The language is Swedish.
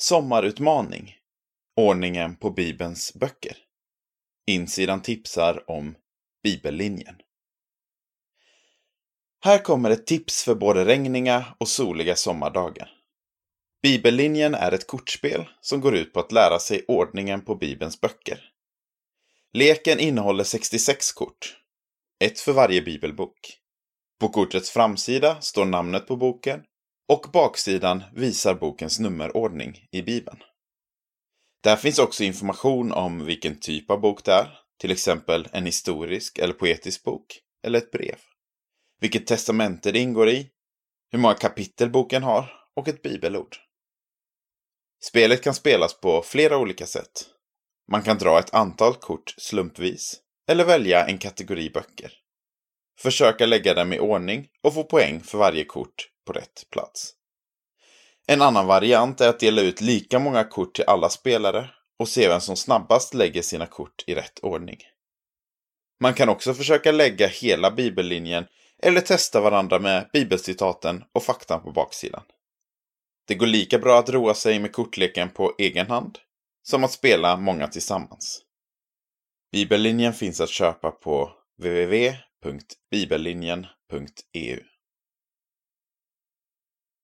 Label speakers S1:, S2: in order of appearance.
S1: Sommarutmaning. Ordningen på Bibelns böcker. Insidan tipsar om Bibellinjen. Här kommer ett tips för både regniga och soliga sommardagar. Bibellinjen är ett kortspel som går ut på att lära sig ordningen på Bibelns böcker. Leken innehåller 66 kort, ett för varje bibelbok. På kortets framsida står namnet på boken och baksidan visar bokens nummerordning i Bibeln. Där finns också information om vilken typ av bok det är, till exempel en historisk eller poetisk bok, eller ett brev. Vilket testamente det ingår i, hur många kapitel boken har och ett bibelord. Spelet kan spelas på flera olika sätt. Man kan dra ett antal kort slumpvis, eller välja en kategori böcker. Försöka lägga dem i ordning och få poäng för varje kort på rätt plats. En annan variant är att dela ut lika många kort till alla spelare och se vem som snabbast lägger sina kort i rätt ordning. Man kan också försöka lägga hela bibellinjen eller testa varandra med bibelcitaten och faktan på baksidan. Det går lika bra att roa sig med kortleken på egen hand som att spela många tillsammans. Bibellinjen finns att köpa på www.bibellinjen.eu